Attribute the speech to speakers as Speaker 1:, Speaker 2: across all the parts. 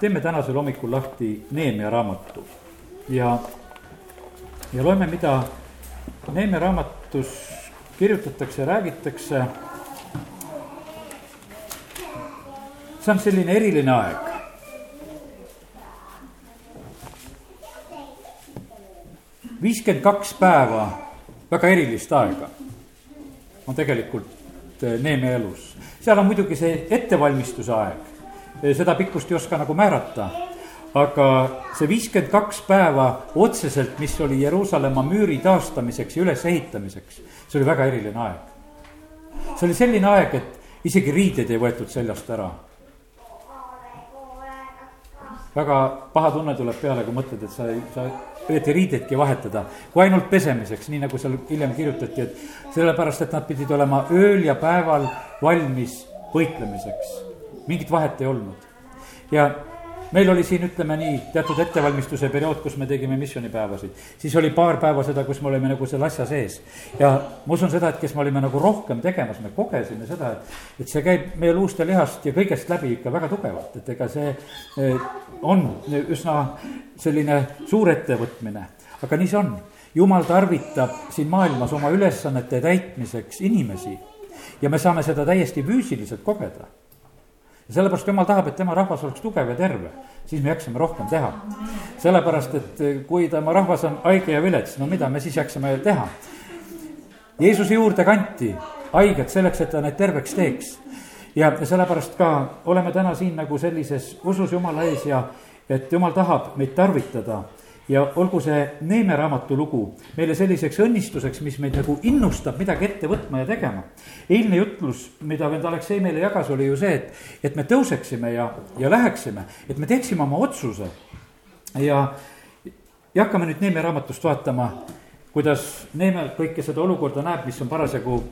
Speaker 1: teeme tänasel hommikul lahti Neemia raamatu ja, ja loeme, mida Neemia raamatus kirjutatakse ja räägitakse. see on selline eriline aeg. viiskümmend kaks päeva väga erilist aega on tegelikult Neemia elus. seal on muidugi see ettevalmistuse aeg, seda pikkust ei oska nagu määrata, aga see viiskümmend kaks päeva otseselt, mis oli Jeruusalemma müüri taastamiseks ja ülesehitamiseks, see oli väga eriline aeg. see oli selline aeg, et isegi riideid ei võetud seljast ära väga paha tunne tuleb peale, kui mõtled, et sa ei, sa õieti riideidki vahetada, kui ainult pesemiseks, nii nagu seal hiljem kirjutati, et sellepärast, et nad pidid olema ööl ja päeval valmis võitlemiseks. Mingit vahet ei olnud. ja meil oli siin, ütleme nii, teatud ettevalmistuse periood, kus me tegime missioonipäevasid. siis oli paar päeva seda, kus me olime nagu selle asja sees. ja ma usun seda, et kes me olime nagu rohkem tegemas, me kogesime seda, et, et see käib meie luust ja lihast ja kõigest läbi ikka väga tugevalt, et ega see eh, on üsna selline suur ettevõtmine. aga nii see on. jumal tarvitab siin maailmas oma ülesannete täitmiseks inimesi ja me saame seda täiesti füüsiliselt kogeda ja sellepärast jumal tahab, et tema rahvas oleks tugev ja terve, siis me jaksame rohkem teha. sellepärast, et kui tema rahvas on haige ja vilets, no mida me siis jaksame teha? Jeesuse juurde kanti haiged selleks, et ta neid terveks teeks. ja sellepärast ka oleme täna siin nagu sellises usus Jumala ees ja et Jumal tahab meid tarvitada ja olgu see Neeme raamatu lugu meile selliseks õnnistuseks, mis meid nagu innustab midagi ette võtma ja tegema. eilne jutlus, mida vend Aleksei meile jagas, oli ju see, et, et me tõuseksime ja, ja läheksime, et me teeksime oma otsuse. ja, ja hakkame nüüd Neeme raamatust vaatama, kuidas Neeme kõike seda olukorda näeb, mis on parasjagu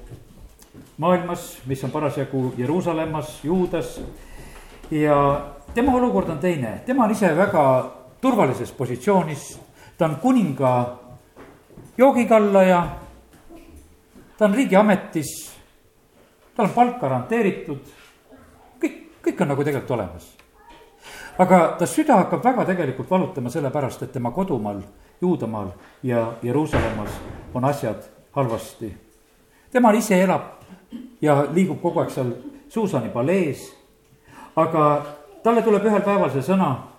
Speaker 1: maailmas, mis on parasjagu Jeruusalemmas, Juudas. ja tema olukord on teine, tema on ise väga turvalises positsioonis, ta on kuninga joogikallaja, ta on riigiametis, tal on palk garanteeritud, kõik, kõik on nagu tegelikult olemas. aga ta süda hakkab väga tegelikult valutama sellepärast, et tema kodumaal, Juudamaal ja Jeruusalemmas on asjad halvasti. tema ise elab ja liigub kogu aeg seal Suusani palees, aga talle tuleb ühel päeval see sõna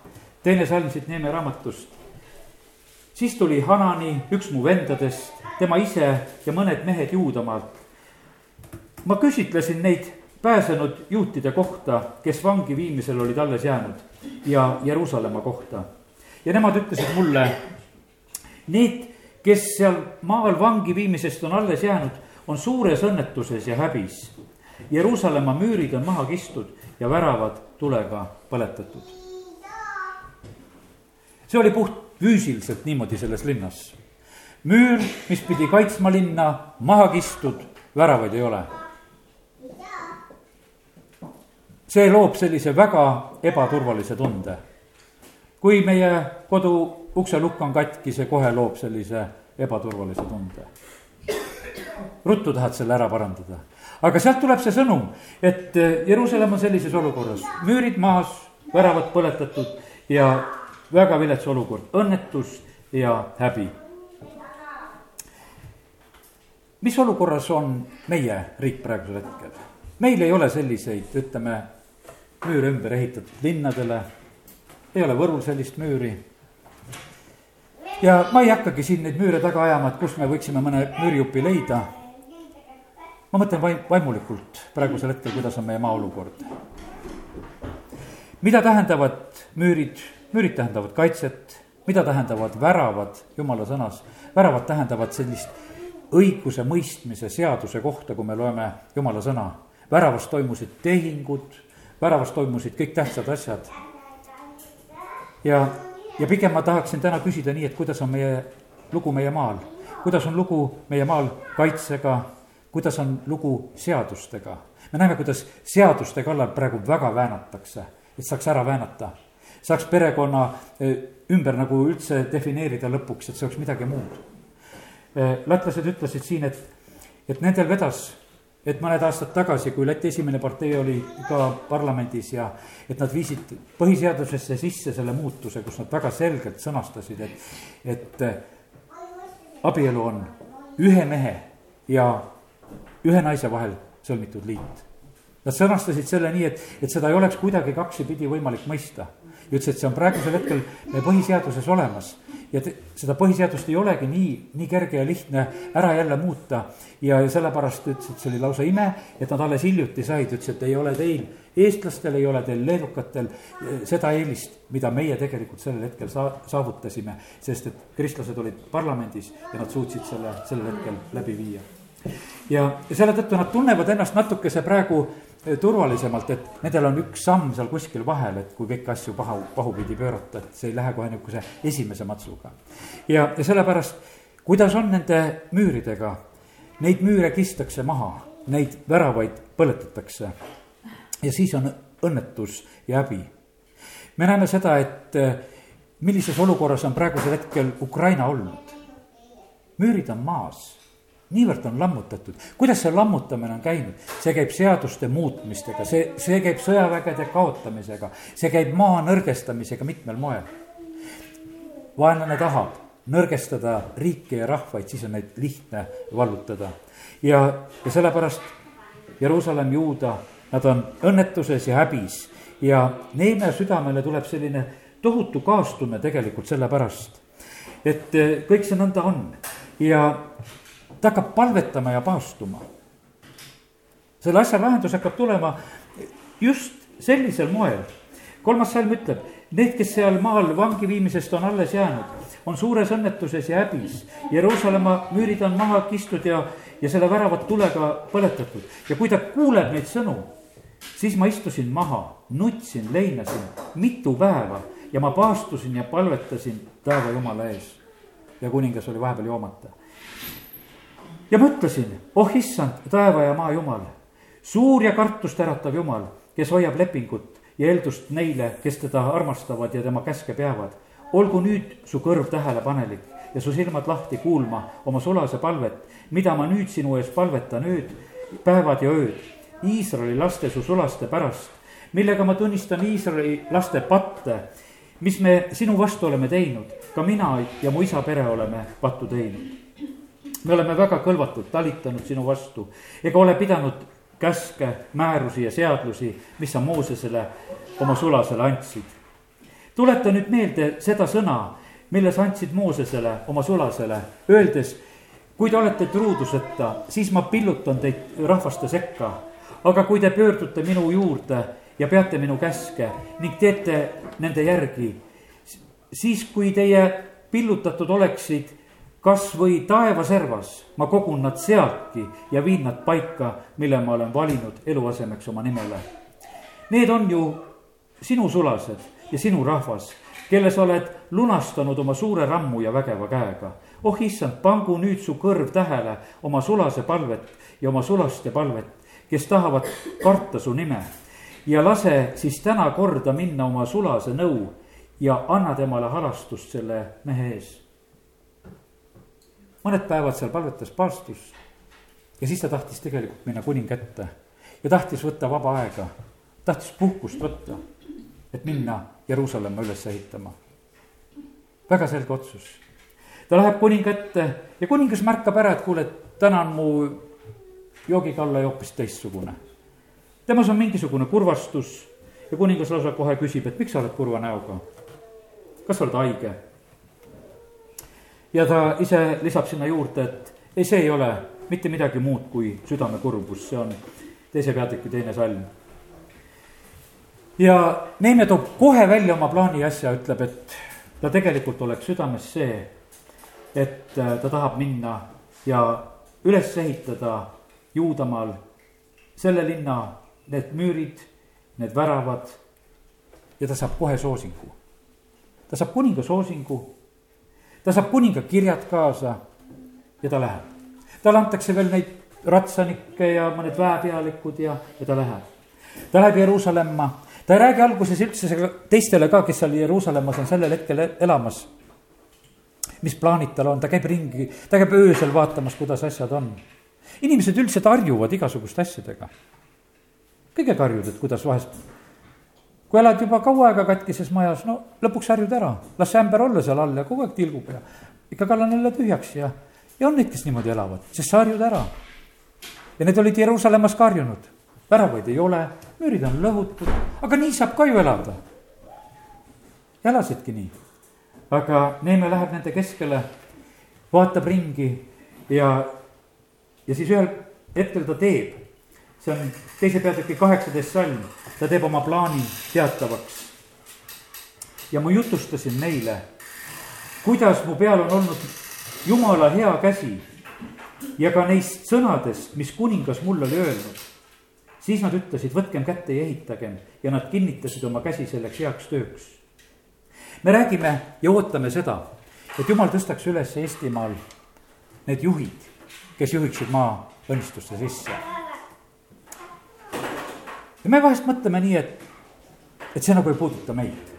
Speaker 1: teine salm siit Neeme raamatust. siis tuli Hanani, üks mu vendadest, tema ise ja mõned mehed Juudamaalt. ma küsitlesin neid pääsenud juutide kohta, kes vangi viimisel olid alles jäänud ja Jeruusalemma kohta. ja nemad ütlesid mulle, need, kes seal maal vangi viimisest on alles jäänud, on suures õnnetuses ja häbis. Jeruusalemma müürid on maha kistud ja väravad tulega põletatud see oli puht füüsiliselt niimoodi selles linnas. müür, mis pidi kaitsma linna, maha kistud, väravaid ei ole. see loob sellise väga ebaturvalise tunde. kui meie kodu ukselukk on katki, see kohe loob sellise ebaturvalise tunde. ruttu tahad selle ära parandada. aga sealt tuleb see sõnum, et Jeruusalemm on sellises olukorras, müürid maas, väravad põletatud ja väga vilets olukord, õnnetus ja häbi. mis olukorras on meie riik praegusel hetkel? meil ei ole selliseid, ütleme, müüre ümber ehitatud linnadele, ei ole Võrul sellist müüri. ja ma ei hakkagi siin neid müüre taga ajama, et kus me võiksime mõne müürijupi leida. ma mõtlen vaim-, vaimulikult praegusel hetkel, kuidas on meie maa olukord. mida tähendavad müürid müürid tähendavad kaitset, mida tähendavad väravad jumala sõnas? väravad tähendavad sellist õiguse mõistmise seaduse kohta, kui me loeme jumala sõna. väravas toimusid tehingud, väravas toimusid kõik tähtsad asjad. ja, ja pigem ma tahaksin täna küsida nii, et kuidas on meie lugu meie maal, kuidas on lugu meie maal kaitsega, kuidas on lugu seadustega. me näeme, kuidas seaduste kallal praegu väga väänatakse, et saaks ära väänata saaks perekonna eh, ümber nagu üldse defineerida lõpuks, et see oleks midagi muud. Eh, lätlased ütlesid siin, et, et nendel vedas et mõned aastad tagasi, kui Läti esimene partei oli ka parlamendis ja et nad viisid põhiseadusesse sisse selle muutuse, kus nad väga selgelt sõnastasid, et, et abielu on ühe mehe ja ühe naise vahel sõlmitud liit. Nad sõnastasid selle nii, et, et seda ei oleks kuidagi kaksipidi võimalik mõista. Ja ütles, et see on praegusel hetkel põhiseaduses olemas ja te, seda põhiseadust ei olegi nii, nii kerge ja lihtne ära jälle muuta. ja, ja sellepärast ütles, et see oli lausa ime, et nad alles hiljuti said, ütles, et ei ole teil, eestlastel ei ole teil, leedukatel eh, seda eelist, mida meie tegelikult sellel hetkel saa-, saavutasime. sest et kristlased olid parlamendis ja nad suutsid selle sellel hetkel läbi viia ja, ja selle tõttu nad tunnevad ennast natukese praegu turvalisemalt, et nendel on üks samm seal kuskil vahel, et kui kõiki asju paha, pahupidi pöörata, et see ei lähe kohe niisuguse esimese matsuga. ja, ja sellepärast, kuidas on nende müüridega, neid müüre kistakse maha, neid väravaid põletatakse. ja siis on õnnetus ja häbi. me näeme seda, et eh, millises olukorras on praegusel hetkel Ukraina olnud. müürid on maas niivõrd on lammutatud, kuidas see lammutamine on käinud, see käib seaduste muutmistega, see, see käib sõjavägede kaotamisega, see käib maa nõrgestamisega mitmel moel. vaenlane tahab nõrgestada riike ja rahvaid, siis on neid lihtne vallutada. ja, ja sellepärast Jeruusalemm, Juuda, nad on õnnetuses ja häbis ja Neeme südamele tuleb selline tohutu kaastunne tegelikult sellepärast, et eh, kõik see nõnda on ja ta hakkab palvetama ja paastuma. selle asja lahendus hakkab tulema just sellisel moel. kolmas salm ütleb, need, kes seal maal vangi viimisest on alles jäänud, on suures õnnetuses ja häbis. Jeruusalemma müürid on maha kistud ja, ja selle väravad tulega põletatud ja kui ta kuuleb neid sõnu, siis ma istusin maha, nutsin, leinasin mitu päeva ja ma paastusin ja palvetasin taeva jumala ees. ja kuningas oli vahepeal joomata ja mõtlesin, oh issand, taeva ja maa jumal, suur ja kartust äratav jumal, kes hoiab lepingut ja eeldust neile, kes teda armastavad ja tema käske peavad. olgu nüüd su kõrv tähelepanelik ja su silmad lahti kuulma oma sulase palvet, mida ma nüüd sinu ees palvetan ööd, päevad ja ööd. Iisraeli laste su sulaste pärast, millega ma tunnistan Iisraeli laste patte, mis me sinu vastu oleme teinud, ka mina ja mu isa pere oleme pattu teinud me oleme väga kõlvatult talitanud sinu vastu ega ole pidanud käske, määrusi ja seadusi, mis sa Moosesele oma sulasele andsid. tuleta nüüd meelde seda sõna, mille sa andsid Moosesele oma sulasele, öeldes, kui te olete truuduseta, siis ma pillutan teid rahvaste sekka. aga kui te pöördute minu juurde ja peate minu käske ning teete nende järgi, siis kui teie pillutatud oleksid kas või taevaservas ma kogun nad sealtki ja viin nad paika, mille ma olen valinud eluasemeks oma nimele. Need on ju sinu sulased ja sinu rahvas, kelle sa oled lunastanud oma suure rammu ja vägeva käega. oh issand, pangu nüüd su kõrv tähele oma sulase palvet ja oma sulaste palvet, kes tahavad karta su nime. ja lase siis täna korda minna oma sulase nõu ja anna temale halastust selle mehe ees mõned päevad seal palvetas paastus ja siis ta tahtis tegelikult minna kuninga ette ja tahtis võtta vaba aega, tahtis puhkust võtta, et minna Jeruusalemma üles ehitama. väga selge otsus. ta läheb kuninga ette ja kuningas märkab ära, et kuule, et täna on mu joogikalle hoopis teistsugune. temas on mingisugune kurvastus ja kuningas lausa kohe küsib, et miks sa oled kurva näoga. kas sa oled haige? Ja ta ise lisab sinna juurde, et ei, see ei ole mitte midagi muud kui südamekurbus, see on teise peatüki teine salm. ja Neeme toob kohe välja oma plaani asja, ütleb, et ta tegelikult oleks südames see, et äh, ta tahab minna ja üles ehitada Juudamaal selle linna need müürid, need väravad ja ta saab kohe soosingu. ta saab kuninga soosingu ta saab kuninga kirjad kaasa ja ta läheb. talle antakse veel neid ratsanikke ja mõned väepealikud ja, ja ta läheb. ta läheb Jeruusalemma, ta ei räägi alguses üldse teistele ka, kes seal Jeruusalemmas on sellel hetkel elamas. mis plaanid tal on, ta käib ringi, ta käib öösel vaatamas, kuidas asjad on. inimesed üldiselt harjuvad igasuguste asjadega. kõigega harjud, et kuidas vahest, kui elad juba kaua aega katkises majas, no lõpuks harjud ära, las see ämber olla seal all ja kogu aeg tilgub ja ikka kallan jälle tühjaks ja, ja on neid, kes niimoodi elavad, sest sa harjud ära. ja need olid Jeruusalemmas ka harjunud, väravaid ei ole, müürid on lõhutud, aga nii saab ka ju elada. elasidki nii, aga Neeme läheb nende keskele, vaatab ringi ja ja siis ühel hetkel ta teeb, see on teise peatüki kaheksateist salm, ta teeb oma plaani teatavaks. ja ma jutustasin neile, kuidas mu peal on olnud jumala hea käsi ja ka neist sõnadest, mis kuningas mulle oli öelnud. siis nad ütlesid, võtkem kätte ja ehitagem ja nad kinnitasid oma käsi selleks heaks tööks. me räägime ja ootame seda, et jumal tõstaks üles Eestimaal need juhid kes juhiksid maa õnnistuste sisse. Ja me vahest mõtleme nii, et, et see nagu ei puuduta meid.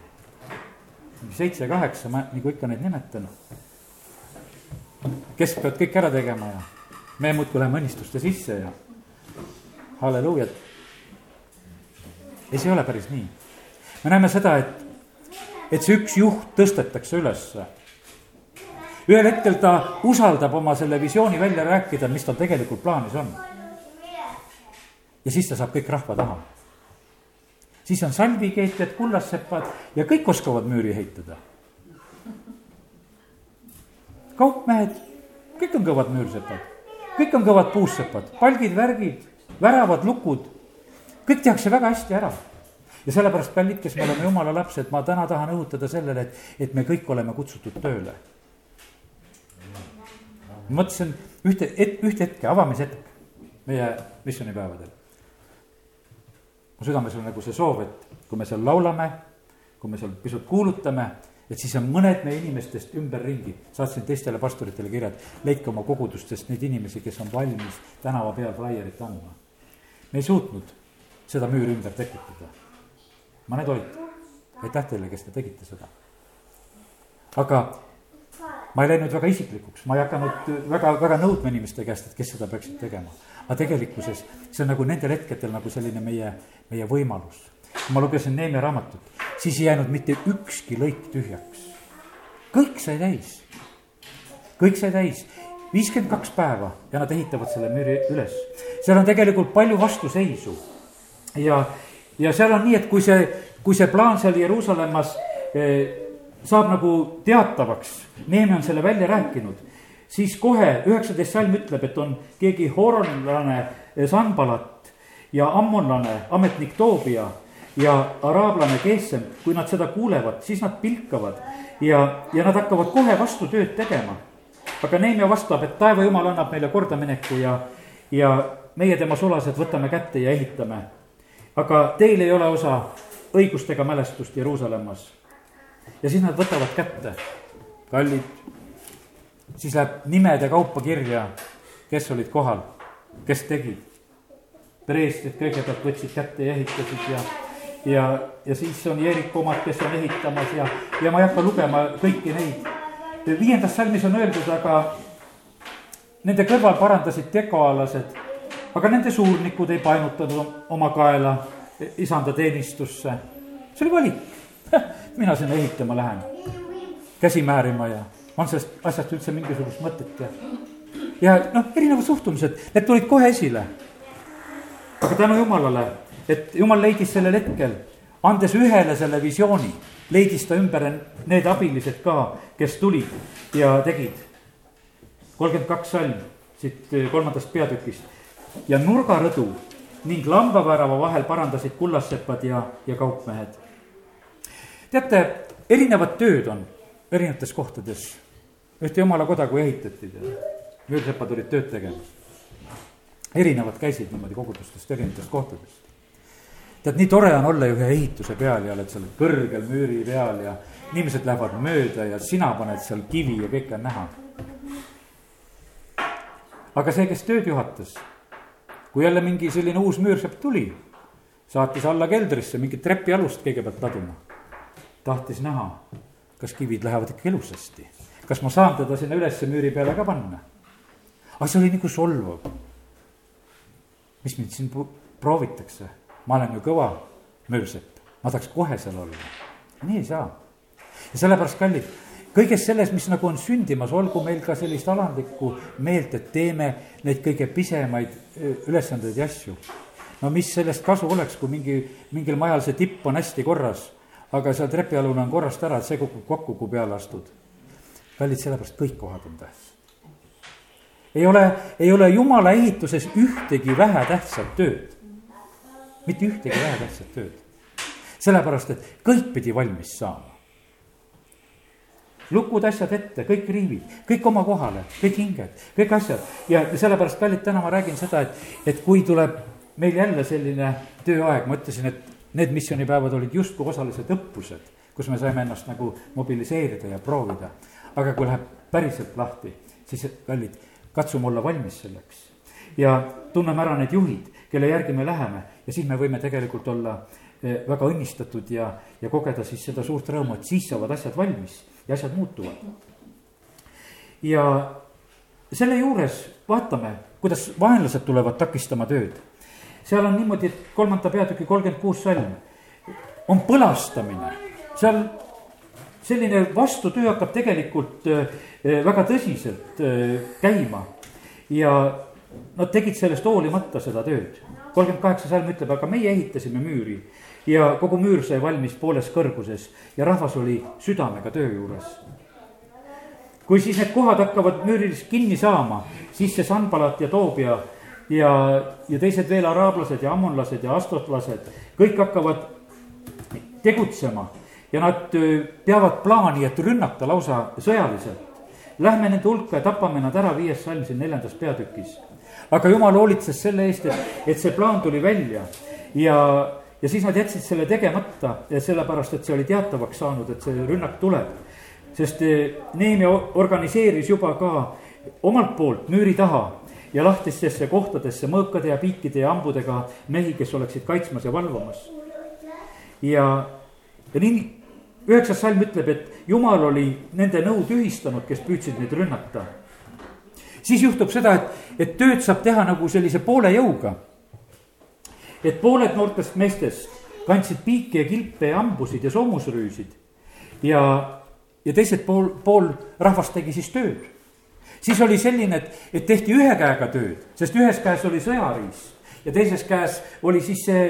Speaker 1: seitse, kaheksa, ma nagu ikka neid nimetan. kes peavad kõik ära tegema ja me muudkui läheme õnnistuste sisse ja halleluujat. ei, see ei ole päris nii. me näeme seda, et, et see üks juht tõstetakse ülesse ühel hetkel ta usaldab oma selle visiooni välja rääkida, mis tal tegelikult plaanis on. Ja siis ta saab kõik rahva taha. siis on salvikeetjad, kullassepad ja kõik oskavad müüri ehitada. kaupmehed, kõik on kõvad müürsepad, kõik on kõvad puussepad, palgid, värgid, väravad, lukud, kõik tehakse väga hästi ära ja sellepärast, kallid, kes me oleme jumala lapsed, ma täna tahan õhutada sellele, et, et me kõik oleme kutsutud tööle mõtlesin ühte, ühte hetke, avamishetk meie missioonipäevadel. Mu südames on nagu see soov, et kui me seal laulame, kui me seal pisut kuulutame, et siis on mõned meie inimestest ümberringi. saatsin teistele pastoritele kirjad, leidke oma kogudustest neid inimesi, kes on valmis tänava peal flaierit andma. me ei suutnud seda müüri ümber tekitada. mõned olid, aitäh teile, kes te tegite seda. aga ma ei läinud väga isiklikuks, ma ei hakanud väga, väga nõudma inimeste käest, et kes seda peaksid tegema. Aga tegelikkuses see on nagu nendel hetkedel nagu selline meie, meie võimalus. ma lugesin Neemia raamatut, siis ei jäänud mitte ükski lõik tühjaks. kõik sai täis, kõik sai täis, viiskümmend kaks päeva ja nad ehitavad selle müüri üles. seal on tegelikult palju vastuseisu ja, ja seal on nii, et kui see, kui see plaan seal Jeruusalemmas eh, saab nagu teatavaks, Neeme on selle välja rääkinud, siis kohe üheksateist salm ütleb, et on keegi horonlane Sanbalat ja ammonlane ametnik Toobia ja araablane Geesem, kui nad seda kuulevad, siis nad pilkavad ja, ja nad hakkavad kohe vastu tööd tegema. aga Neemia vastab, et taeva jumal annab meile kordamineku ja, ja meie tema sulased võtame kätte ja ehitame. aga teil ei ole osa õigust ega mälestust Jeruusalemmas ja siis nad võtavad kätte, kallid, siis läheb nimede kaupa kirja, kes olid kohal, kes tegid. preestrid kõigepealt võtsid kätte ja ehitasid ja, ja, ja siis on Jeeriku omad, kes on ehitamas ja, ja ma ei hakka lugema kõiki neid. viiendas salmis on öeldud, aga nende kõrval parandasid tekoalased, aga nende suurnikud ei painutanud oma kaela isanda teenistusse. see oli valik mina sinna ehitama lähen, käsi määrima ja on sellest asjast üldse mingisugust mõtet ja. ja noh, erinevad suhtumised, need tulid kohe esile. aga tänu jumalale, et jumal leidis sellel hetkel, andes ühele selle visiooni, leidis ta ümber need abilised ka, kes tulid ja tegid. kolmkümmend kaks salm siit kolmandast peatükist ja nurgarõdu ning lambavärava vahel parandasid kullassepad ja, ja kaupmehed teate, erinevad tööd on erinevates kohtades. Ühte jumala koda, kui ehitati, müürsepad olid tööd tegemas. erinevad käisid niimoodi kogudustest, erinevatest kohtadest. tead, nii tore on olla ju ühe ehituse peal ja oled seal kõrgel müüri peal ja inimesed lähevad mööda ja sina paned seal kivi ja kõike on näha. aga see, kes tööd juhatas, kui jälle mingi selline uus müürsepp tuli, saatis alla keldrisse mingit trepialust kõigepealt laduma tahtis näha, kas kivid lähevad ikka ilusasti. Kas ma saan teda sinna ülesse müüri peale ka panna? aga see oli nagu solvav. mis mind siin proovitakse, ma olen ju kõva möösepp, ma tahaks kohe seal olla. nii ei saa. ja sellepärast, kallid, kõiges selles, mis nagu on sündimas, olgu meil ka sellist alandlikku meelt, et teeme neid kõige pisemaid ülesandeid ja asju. no mis sellest kasu oleks, kui mingi, mingil majal see tipp on hästi korras, aga seal trepialune on korrast ära, et see kukub kokku, kui peale astud. Kallid, sellepärast kõik kohad on tähtsad ei ole, ei ole jumala ehituses ühtegi vähetähtsat tööd. mitte ühtegi vähetähtsat tööd. sellepärast, et kõik pidi valmis saama. lukud asjad ette, kõik riivid, kõik oma kohale, kõik hinged, kõik asjad ja sellepärast, kallid, täna ma räägin seda, et, et kui tuleb meil jälle selline tööaeg, ma ütlesin, et need missioonipäevad olid justkui osalised õppused, kus me saime ennast nagu mobiliseerida ja proovida. Aga kui läheb päriselt lahti, siis kallid katsume olla valmis selleks. ja tunneme ära need juhid, kelle järgi me läheme ja siis me võime tegelikult olla eh, väga õnnistatud ja, ja kogeda siis seda suurt rõõmu, et siis saavad asjad valmis ja asjad muutuvad. ja selle juures vaatame, kuidas vaenlased tulevad takistama tööd. seal on niimoodi, et kolmanda peatüki kolmkümmend kuus salm on põlastamine, seal selline vastutöö hakkab tegelikult äh, äh, väga tõsiselt äh, käima ja nad tegid sellest hoolimata seda tööd. kolmkümmend kaheksa salm ütleb, aga meie ehitasime müüri ja kogu müür sai valmis pooles kõrguses ja rahvas oli südamega töö juures. kui siis need kohad hakkavad müüris kinni saama, siis see Sanbalat ja Toobia ja, ja teised veel araablased ja ammonlased ja astotlased, kõik hakkavad tegutsema ja nad peavad plaani, et rünnata lausa sõjaliselt. Lähme nende hulka ja tapame nad ära, viies salm siin neljandas peatükis. aga jumal hoolitses selle eest, et, et see plaan tuli välja ja, ja siis nad jätsid selle tegemata, sellepärast et see oli teatavaks saanud, et see rünnak tuleb. sest Neemia organiseeris juba ka omalt poolt müüri taha ja lahtistesse kohtadesse mõõkade ja piikide ja hambudega mehi, kes oleksid kaitsmas ja valvamas. ja, ja nii üheksas salm ütleb, et jumal oli nende nõu tühistanud, kes püüdsid neid rünnata. siis juhtub seda, et, et tööd saab teha nagu sellise poole jõuga. et pooled noortest meestest kandsid piike ja kilpe ja hambusid ja soomusrüüsid ja, ja teised pool, pool rahvast tegi siis tööd. siis oli selline, et, et tehti ühe käega tööd, sest ühes käes oli sõjariist ja teises käes oli siis see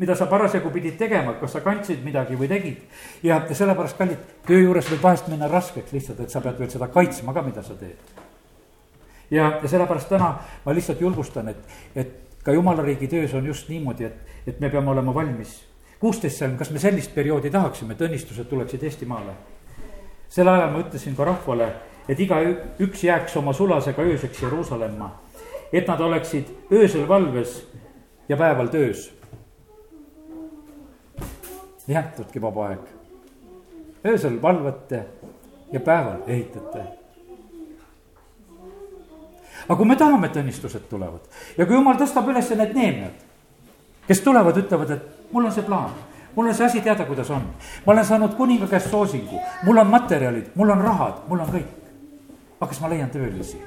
Speaker 1: mida sa parasjagu pidid tegema, kas sa kandsid midagi või tegid. ja sellepärast, kallid, töö juures võib vahest minna raskeks lihtsalt, et sa pead veel seda kaitsma ka, mida sa teed. ja, ja sellepärast täna ma lihtsalt julgustan, et, et ka jumala riigi töös on just niimoodi, et, et me peame olema valmis. kuusteist salm, kas me sellist perioodi tahaksime, et õnnistused tuleksid Eestimaale? sel ajal ma ütlesin ka rahvale, et igaüks jääks oma sulasega ööseks Jeruusalemma, et nad oleksid öösel valves ja päeval töös jätnudki vaba aeg. öösel valvate ja päeval ehitate. aga kui me tahame, et õnnistused tulevad ja kui jumal tõstab üles need neemjad, kes tulevad, ütlevad, et mul on see plaan mul on see asi teada, kuidas on. ma olen saanud kuninga käest soosingu, mul on materjalid, mul on rahad, mul on kõik. aga kas ma leian töölisi?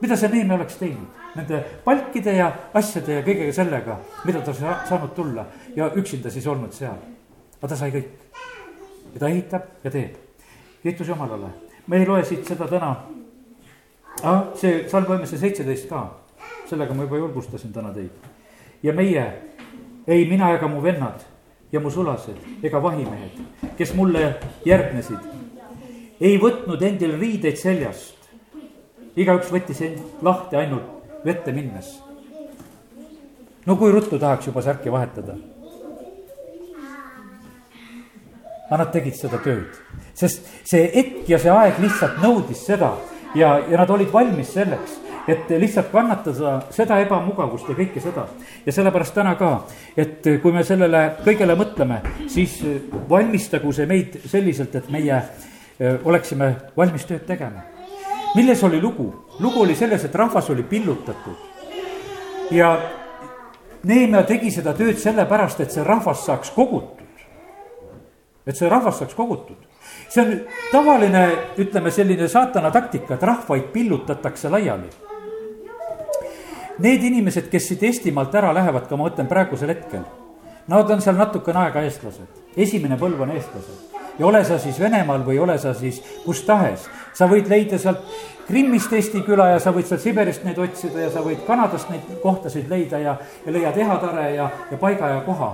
Speaker 1: mida see Neeme oleks teinud nende palkide ja asjade ja kõigega sellega, mida ta saanud tulla ja üksinda siis olnud seal aga ta sai kõik. ja ta ehitab ja teeb. kiitus Jumalale. me ei loe siit seda täna ah,. see salmvõimesse seitseteist ka, sellega ma juba julgustasin täna teid. ja meie, ei mina ega mu vennad ja mu sulased ega vahimehed, kes mulle järgnesid, ei võtnud endil riideid seljast. igaüks võttis end lahti ainult vette minnes. no kui ruttu tahaks juba särki vahetada aga nad tegid seda tööd. sest see hetk ja see aeg lihtsalt nõudis seda ja, ja nad olid valmis selleks, et lihtsalt kannatada seda ebamugavust ja kõike seda. ja sellepärast täna ka, et kui me sellele kõigele mõtleme, siis valmistagu see meid selliselt, et meie e, oleksime valmis tööd tegema. milles oli lugu? lugu oli selles, et rahvas oli pillutatud ja Neemia tegi seda tööd sellepärast, et see rahvas saaks kogutud et see rahvas saaks kogutud. see on tavaline, ütleme selline saatana taktika, et rahvaid pillutatakse laiali. need inimesed, kes siit Eestimaalt ära lähevad, ka ma mõtlen praegusel hetkel, nad on seal natukene aega eestlased, esimene põlv on eestlased. ja ole sa siis Venemaal või ole sa siis kus tahes, sa võid leida sealt Krimmist Eesti küla ja sa võid sealt Siberist neid otsida ja sa võid Kanadast neid kohtasid leida ja, ja leiad ehatare ja, ja paiga ja koha.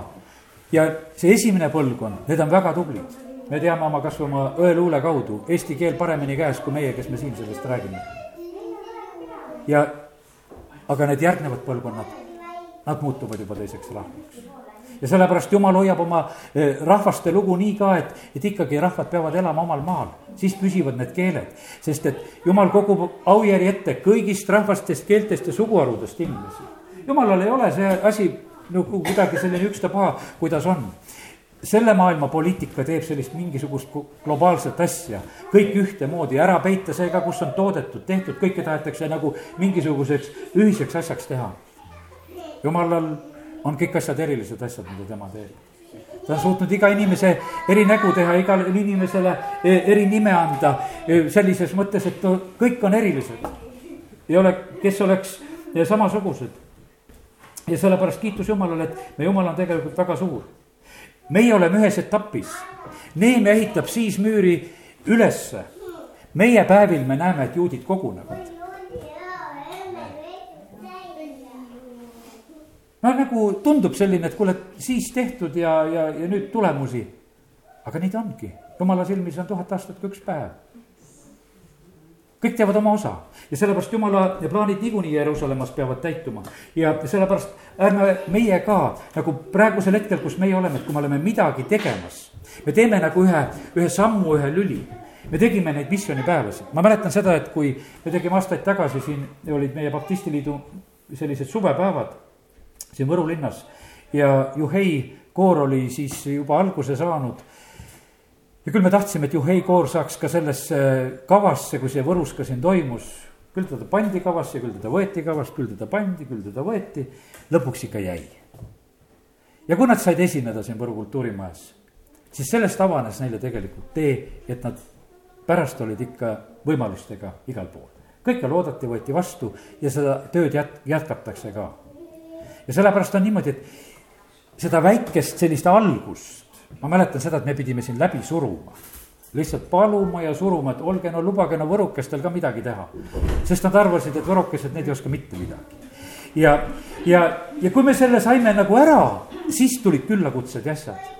Speaker 1: Ja see esimene põlvkond, need on väga tublid. me teame oma kasvõi oma õeluule kaudu eesti keel paremini käes kui meie, kes me siin sellest räägime. ja aga need järgnevad põlvkonnad, nad muutuvad juba teiseks rahvaks ja sellepärast jumal hoiab oma eh, rahvaste lugu nii ka, et, et ikkagi rahvad peavad elama omal maal, siis püsivad need keeled. sest et jumal kogub aujärje ette kõigist rahvastest, keeltest ja suguharudest inimesi. jumalal ei ole see asi nagu kuidagi selline ükstapuha, kuidas on selle maailma poliitika teeb sellist mingisugust globaalset asja, kõik ühtemoodi, ära peita see ka, kus on toodetud, tehtud, kõike tahetakse nagu mingisuguseks ühiseks asjaks teha. jumalal on kõik asjad erilised asjad, mida tema teeb. ta on suutnud iga inimese eri nägu teha, igale inimesele e, eri nime anda e, sellises mõttes, et kõik on erilised. ei ole, kes oleks e, samasugused. Ja sellepärast kiitus Jumalale, et me Jumal on tegelikult väga suur. meie oleme ühes etapis. Neeme ehitab siis müüri ülesse. meie päevil me näeme, et juudid kogunevad no nagu tundub selline, et kuule, siis tehtud ja, ja, ja nüüd tulemusi. aga nii ta ongi, jumala silmis on tuhat aastat ka üks päev. Kõik teevad oma osa ja sellepärast jumala plaanid niikuinii Jeruusalemmas peavad täituma. ja sellepärast ärme meie ka nagu praegusel hetkel, kus meie oleme, et kui me oleme midagi tegemas, me teeme nagu ühe, ühe sammu, ühe lüli me tegime neid missioonipäevasid, ma mäletan seda, et kui me tegime aastaid tagasi siin olid meie baptistiliidu sellised suvepäevad siin Võru linnas ja Juhei koor oli siis juba alguse saanud. Ja küll me tahtsime, et Juhei koor saaks ka sellesse kavasse, kui see Võrus ka siin toimus, küll teda pandi kavasse, küll teda võeti kavast, küll teda pandi, küll teda võeti, lõpuks ikka jäi. ja kui nad said esineda siin Võru kultuurimajas, siis sellest avanes neile tegelikult tee, et nad pärast olid ikka võimalustega igal pool. kõike loodati, võeti vastu ja seda tööd jät-, jätkatakse ka ja sellepärast on niimoodi, et seda väikest sellist algust, ma mäletan seda, et me pidime siin läbi suruma lihtsalt paluma ja suruma, et olge no lubage no võrokestel ka midagi teha. sest nad arvasid, et võrokesed, need ei oska mitte midagi. ja, ja, ja kui me selle saime nagu ära, siis tulid küllakutsed ja asjad.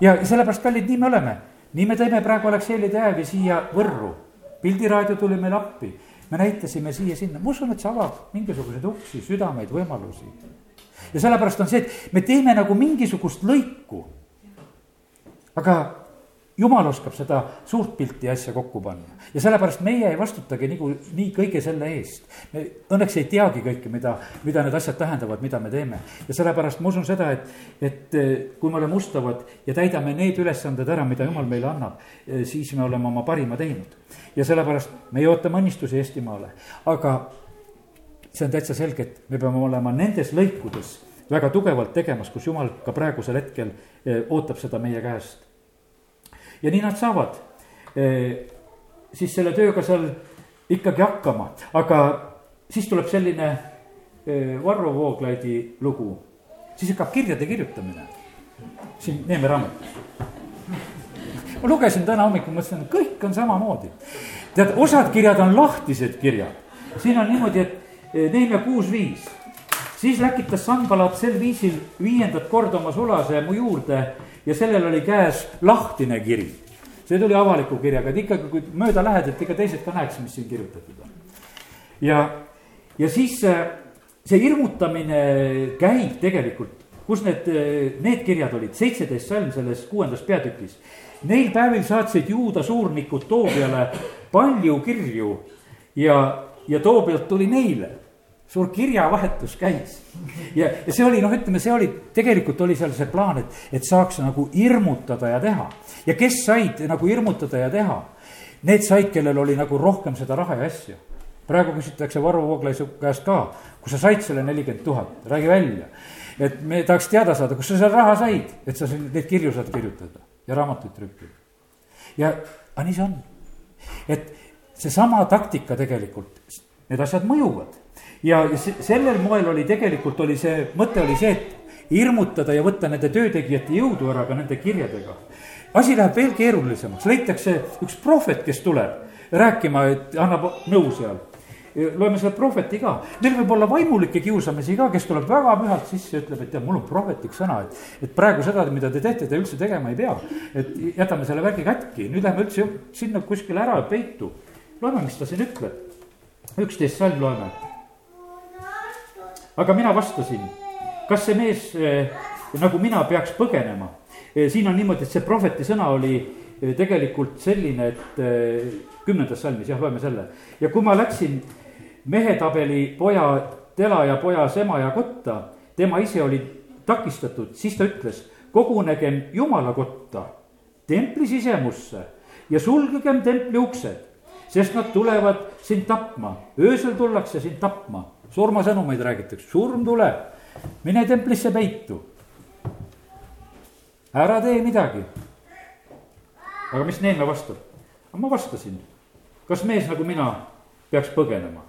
Speaker 1: ja sellepärast, kallid, nii me oleme. nii me teeme praegu Aleksei Ledejevi siia Võrru. pildiraadio tuli meile appi me näitasime siia-sinna, ma usun, et see avab mingisuguseid uksi, südameid, võimalusi. Ja sellepärast on see, et me teeme nagu mingisugust lõiku. aga jumal oskab seda suurt pilti ja asja kokku panna ja sellepärast meie ei vastutagi nagu nii kõige selle eest. me õnneks ei teagi kõike, mida, mida need asjad tähendavad, mida me teeme. ja sellepärast ma usun seda, et, et eh, kui me oleme ustavad ja täidame need ülesanded ära, mida jumal meile annab, eh, siis me oleme oma parima teinud. ja sellepärast meie ootame õnnistusi Eestimaale, aga see on täitsa selge, et me peame olema nendes lõikudes väga tugevalt tegemas, kus jumal ka praegusel hetkel eh, ootab seda meie käest. ja nii nad saavad siis selle tööga seal ikkagi hakkama, aga siis tuleb selline eh, Varro Vooglaidi lugu, siis hakkab kirjade kirjutamine siin Neeme raamatus. ma lugesin täna hommikul, mõtlesin, kõik on samamoodi. tead, osad kirjad on lahtised kirjad, siin on niimoodi, et eh, Neeme kuus viis siis läkitas Sanbalat sel viisil viiendat korda oma sulase mu juurde ja sellel oli käes lahtine kiri see tuli avaliku kirjaga, et ikkagi, kui mööda lähed, et ikka teised ka näeks, mis siin kirjutatud on. ja, ja siis see hirmutamine käib tegelikult, kus need, need kirjad olid, seitseteist salm selles kuuendas peatükis. Neil päevil saatsid juuda suurnikud Toobiale palju kirju ja, ja Toobialt tuli neile suur kirjavahetus käis. ja, ja see oli noh, ütleme, see oli, tegelikult oli seal see plaan, et, et saaks nagu hirmutada ja teha. ja kes said nagu hirmutada ja teha? Need said, kellel oli nagu rohkem seda raha ja asju. praegu küsitakse Varro Vooglaiu käest ka, kus sa said selle nelikümmend tuhat, räägi välja. et me tahaks teada saada, kus sa selle raha said, et sa neid kirju saad kirjutada ja raamatuid trükkida. ja, aga nii see on. et seesama taktika tegelikult, need asjad mõjuvad ja se- sellel moel oli tegelikult oli see, mõte oli see, et hirmutada ja võtta nende töötegijate jõudu ära ka nende kirjadega. asi läheb veel keerulisemaks, leitakse üks prohvet, kes tuleb rääkima, et annab nõu seal loeme selle prohveti ka, meil võib olla vaimulikke kiusamisi ka, kes tuleb väga pühalt sisse ja ütleb, et tead, mul on prohvetlik sõna, et. et praegu seda, mida te teete, te üldse tegema ei pea. et jätame selle värgi kätki, nüüd lähme üldse sinna kuskile ära peitu. loeme, mis ta siin ütleb. üksteist salm loeme. Aga mina vastasin, kas see mees eh, nagu mina peaks põgenema eh,? siin on niimoodi, et see prohveti sõna oli eh, tegelikult selline, et kümnendas salmis, jah, loeme selle. ja kui ma läksin mehetabeli poja tela ja pojas ema ja kotta, tema ise oli takistatud, siis ta ütles, kogunegem jumala kotta, templi sisemusse ja sulgegem templi uksed, sest nad tulevad sind tapma, öösel tullakse sind tapma, surmasõnumeid räägitakse, surm tuleb, mine templisse peitu. ära tee midagi. aga mis Neeme vastab? ma vastasin, kas mees nagu mina peaks põgenema?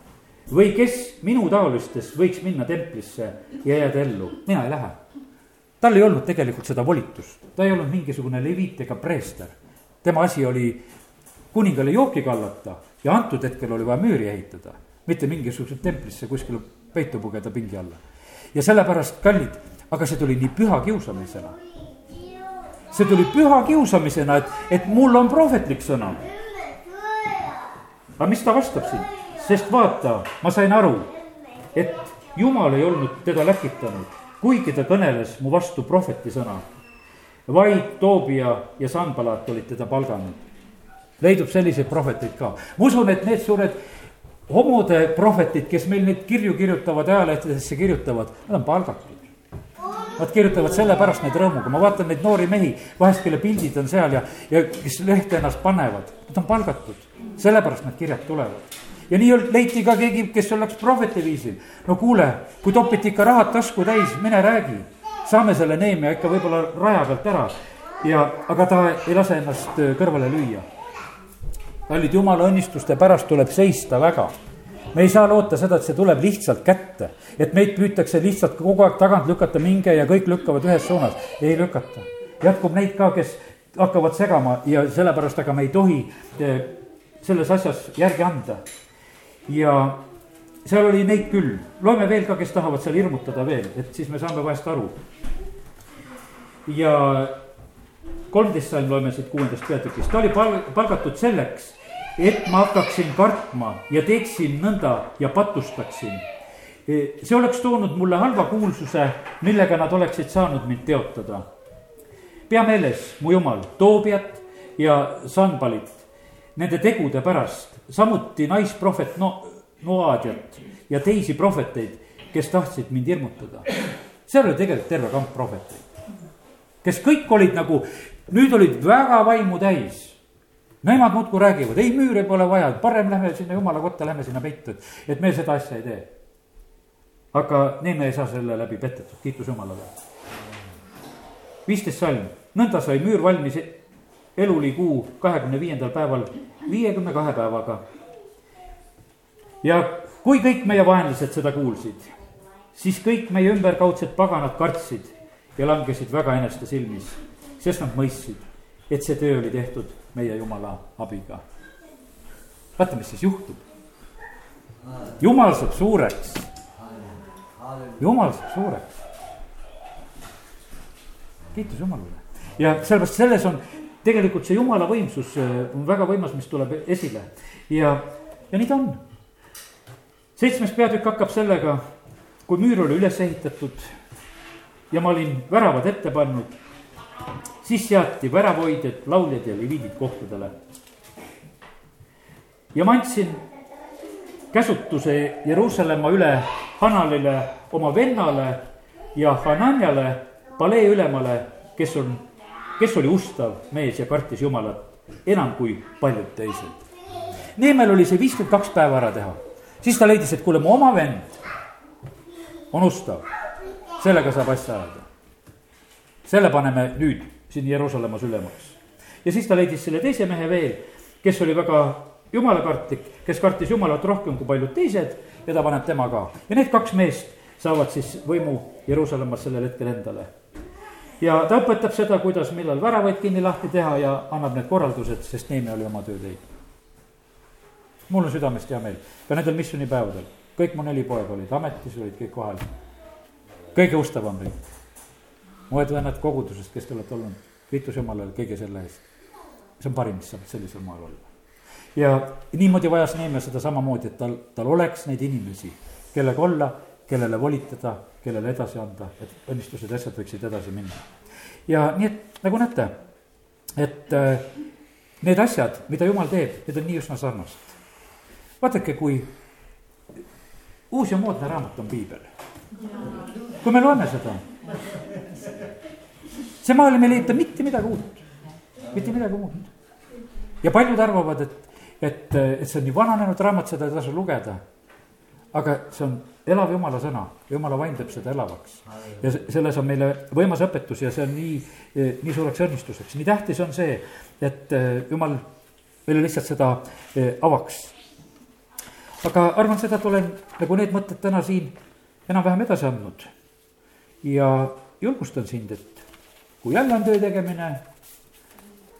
Speaker 1: või kes minu taolistest võiks minna templisse ja jääda ellu, mina ei lähe. tal ei olnud tegelikult seda volitust, ta ei olnud mingisugune leviit ega preester. tema asi oli kuningale jooki kallata ja antud hetkel oli vaja müüri ehitada, mitte mingisugusesse templisse kuskile peitu pugeda pingi alla. ja sellepärast, kallid, aga see tuli nii püha kiusamisena. see tuli püha kiusamisena, et, et mul on prohvetlik sõna. aga mis ta vastab siin? sest vaata, ma sain aru, et jumal ei olnud teda läkitanud, kuigi ta kõneles mu vastu prohveti sõna. vaid Toobia ja Sanbalat olid teda palganud. leidub selliseid prohveteid ka, ma usun, et need suured homode prohvetid, kes meil neid kirju kirjutavad, ajalehtedesse kirjutavad, nad on palgatud. Nad kirjutavad sellepärast neid rõõmuga, ma vaatan neid noori mehi, vahest kelle pildid on seal ja, ja kes lehte ennast panevad, nad on palgatud, sellepärast need kirjad tulevad ja nii leiti ka keegi, kes läks prohveti viisil. no kuule, kui topiti ikka rahad tasku täis, mine räägi. saame selle Neemia ikka võib-olla raja pealt ära. ja, aga ta ei lase ennast äh, kõrvale lüüa. Kallid jumala õnnistuste pärast tuleb seista väga me ei saa loota seda, et see tuleb lihtsalt kätte, et meid püütakse lihtsalt kogu aeg tagant lükata, minge ja kõik lükkavad ühes suunas, ei lükata. jätkub neid ka, kes hakkavad segama ja sellepärast, aga me ei tohi äh, selles asjas järgi anda ja seal oli neid küll, loeme veel ka, kes tahavad seal hirmutada veel, et siis me saame vahest aru. ja kolmteist sain, loeme siit kuuendast peatükist, ta oli pal-, palgatud selleks, et ma hakkaksin kartma ja teeksin nõnda ja patustaksin. see oleks toonud mulle halva kuulsuse, millega nad oleksid saanud mind teotada. pea meeles, mu jumal, Toobiat ja Sanbalit, nende tegude pärast samuti naisprohvet no-, Noadiat ja teisi prohveteid, kes tahtsid mind hirmutada. seal oli tegelikult terve kamp prohveteid, kes kõik olid nagu, nüüd olid väga vaimu täis. Nemad muudkui räägivad, ei müüre pole vaja, parem lähme sinna jumala kotta, lähme sinna peitu, et, et me seda asja ei tee. aga Neeme ei saa selle läbi petetud, kiitus Jumalale. viisteist salm, nõnda sai müür valmis elulikuu kahekümne viiendal päeval viiekümne kahe päevaga. ja kui kõik meie vaenlased seda kuulsid, siis kõik meie ümberkaudsed paganad kartsid ja langesid väga eneste silmis, sest nad mõistsid, et see töö oli tehtud meie jumala abiga. vaata, mis siis juhtub. jumal saab suureks. jumal saab suureks. kiitus Jumalale ja sellepärast selles on tegelikult see jumala võimsus äh, on väga võimas, mis tuleb esile ja, ja nii ta on. seitsmes peatükk hakkab sellega, kui müür oli üles ehitatud ja ma olin väravad ette pannud, siis seati väravoidjad, lauljad ja leviidid kohtadele. ja ma andsin käsutuse Jeruusalemma üle Hanalile, oma vennale ja Hananjale, palee ülemale, kes on kes oli ustav mees ja kartis Jumalat enam kui paljud teised. Neemel oli see viiskümmend kaks päeva ära teha, siis ta leidis, et kuule, mu oma vend on ustav, sellega saab asja ajada. selle paneme nüüd siin Jeruusalemmas ülemaks. ja siis ta leidis selle teise mehe veel, kes oli väga jumalakartlik, kes kartis Jumalat rohkem kui paljud teised ja ta paneb tema ka. ja need kaks meest saavad siis võimu Jeruusalemmas sellel hetkel endale. ja ta õpetab seda, kuidas, millal väravaid kinni lahti teha ja annab need korraldused, sest Neeme oli oma töö teinud. mul on südamest hea meel, ka nendel missioonipäevadel, kõik mu neli poega olid ametis, olid kõik kohal. kõige ustavam riik. Mu õed-vennad kogudusest, kes te olete olnud, kiitus Jumalale kõige selle eest. see on parim, mis saab sellisel moel olla ja niimoodi vajas Neemia seda samamoodi, et tal, tal oleks neid inimesi, kellega olla, kellele volitada, kellele edasi anda, et õnnistused ja asjad võiksid edasi minna. ja nii, et nagu näete, et äh, need asjad, mida jumal teeb, need on nii üsna sarnased. vaadake, kui uus ja moodne raamat on piibel. kui me loeme seda, see maailm ei leita mitte midagi uut, mitte midagi muud. ja paljud arvavad, et et, et see on nii vananenud raamat, seda ei tasu lugeda. aga see on elav jumala sõna, jumala vaim teeb seda elavaks. ja selles on meile võimas õpetus ja see on nii, nii suureks õnnistuseks, nii tähtis on see, et eh, jumal meile lihtsalt seda eh, avaks. aga arvan seda, et olen nagu need mõtted täna siin enam-vähem edasi andnud. ja julgustan sind, et kui jälle on töö tegemine,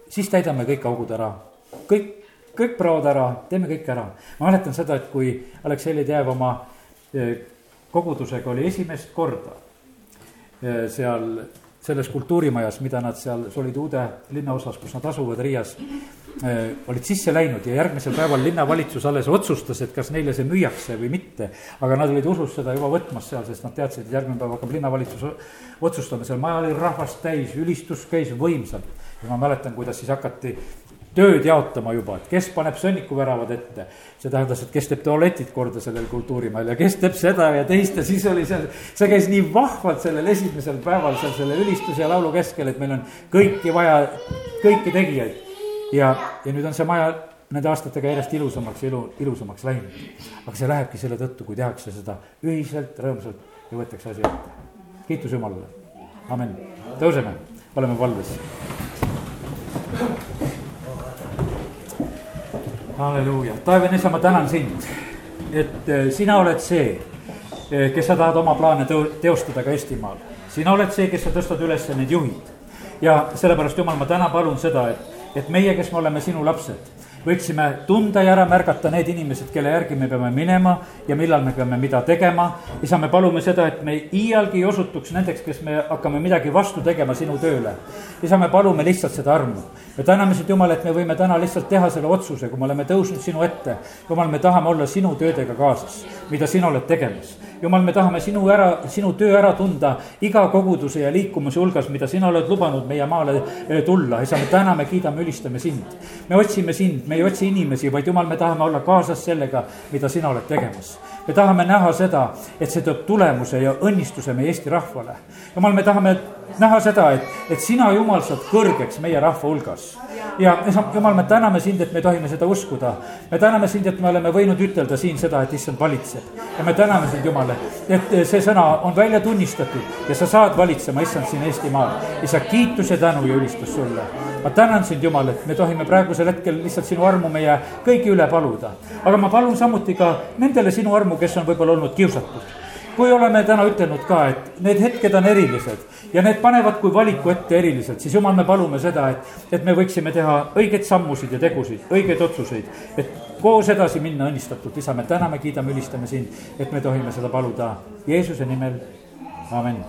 Speaker 1: siis täidame kõik augud ära, kõik kõik praod ära, teeme kõik ära. ma mäletan seda, et kui Aleksei Ledev oma eh, kogudusega oli esimest korda eh, seal selles kultuurimajas, mida nad seal, see oli Uude linnaosas, kus nad asuvad Riias, eh, olid sisse läinud ja järgmisel päeval linnavalitsus alles otsustas, et kas neile see müüakse või mitte. aga nad olid usus seda juba võtmas seal, sest nad teadsid, et järgmine päev hakkab linnavalitsus otsustama, seal maja oli rahvast täis, ülistus käis võimsalt. ja ma mäletan, kuidas siis hakati tööd jaotama juba, et kes paneb sõnnikuväravad ette. see tähendas, et kes teeb tualetid korda sellel kultuurimaal ja kes teeb seda ja teist ja siis oli seal, see käis nii vahvalt sellel esimesel päeval seal selle ülistuse ja laulu keskel, et meil on kõiki vaja, kõiki tegijaid. ja, ja nüüd on see maja nende aastatega järjest ilusamaks ja ilu, ilusamaks läinud. aga see lähebki selle tõttu, kui tehakse seda ühiselt, rõõmsalt ja võetakse asi ette. kiitus Jumalale, amin, tõuseme, oleme valves halleluuja, taevane isa, ma tänan sind, et eh, sina oled see, eh, kes sa tahad oma plaane teostada ka Eestimaal. sina oled see, kes sa tõstad üles need juhid. ja sellepärast, Jumal, ma täna palun seda, et, et meie, kes me oleme sinu lapsed võiksime tunda ja ära märgata need inimesed, kelle järgi me peame minema ja millal me peame mida tegema. isa, me palume seda, et me iialgi ei osutuks nendeks, kes me hakkame midagi vastu tegema sinu tööle. isa, me palume lihtsalt seda armu. Me täname sind, Jumal, et me võime täna lihtsalt teha selle otsuse, kui me oleme tõusnud sinu ette. Jumal, me tahame olla sinu töödega kaasas, mida sina oled tegemas jumal, me tahame sinu ära, sinu töö ära tunda iga koguduse ja liikumise hulgas, mida sina oled lubanud meie maale eh, tulla. isa, me täname, kiidame, ülistame sind. me otsime sind, me ei otsi inimesi, vaid jumal, me tahame olla kaasas sellega, mida sina oled tegemas me tahame näha seda, et see toob tulemuse ja õnnistuse meie Eesti rahvale. jumal, me tahame näha seda, et, et sina, Jumal, saad kõrgeks meie rahva hulgas. ja Jumal, me täname sind, et me tohime seda uskuda. me täname sind, et me oleme võinud ütelda siin seda, et issand valitseb. ja me täname sind, Jumal, et see sõna on välja tunnistatud ja sa saad valitsema, issand, siin Eestimaal. isa, kiitus ja tänu ja ülistus sulle. Ma tänan sind, Jumal, et me tohime praegusel hetkel lihtsalt sinu armu meie kõigi üle paluda. aga ma palun samuti ka nendele sinu armu, kes on võib-olla olnud kiusatud kui oleme täna ütelnud ka, et need hetked on erilised ja need panevad kui valiku ette eriliselt, siis jumal, me palume seda, et, et me võiksime teha õigeid sammusid ja tegusid, õigeid otsuseid. et koos edasi minna õnnistatult, isa, me täname, kiidame, ülistame sind, et me tohime seda paluda Jeesuse nimel, amin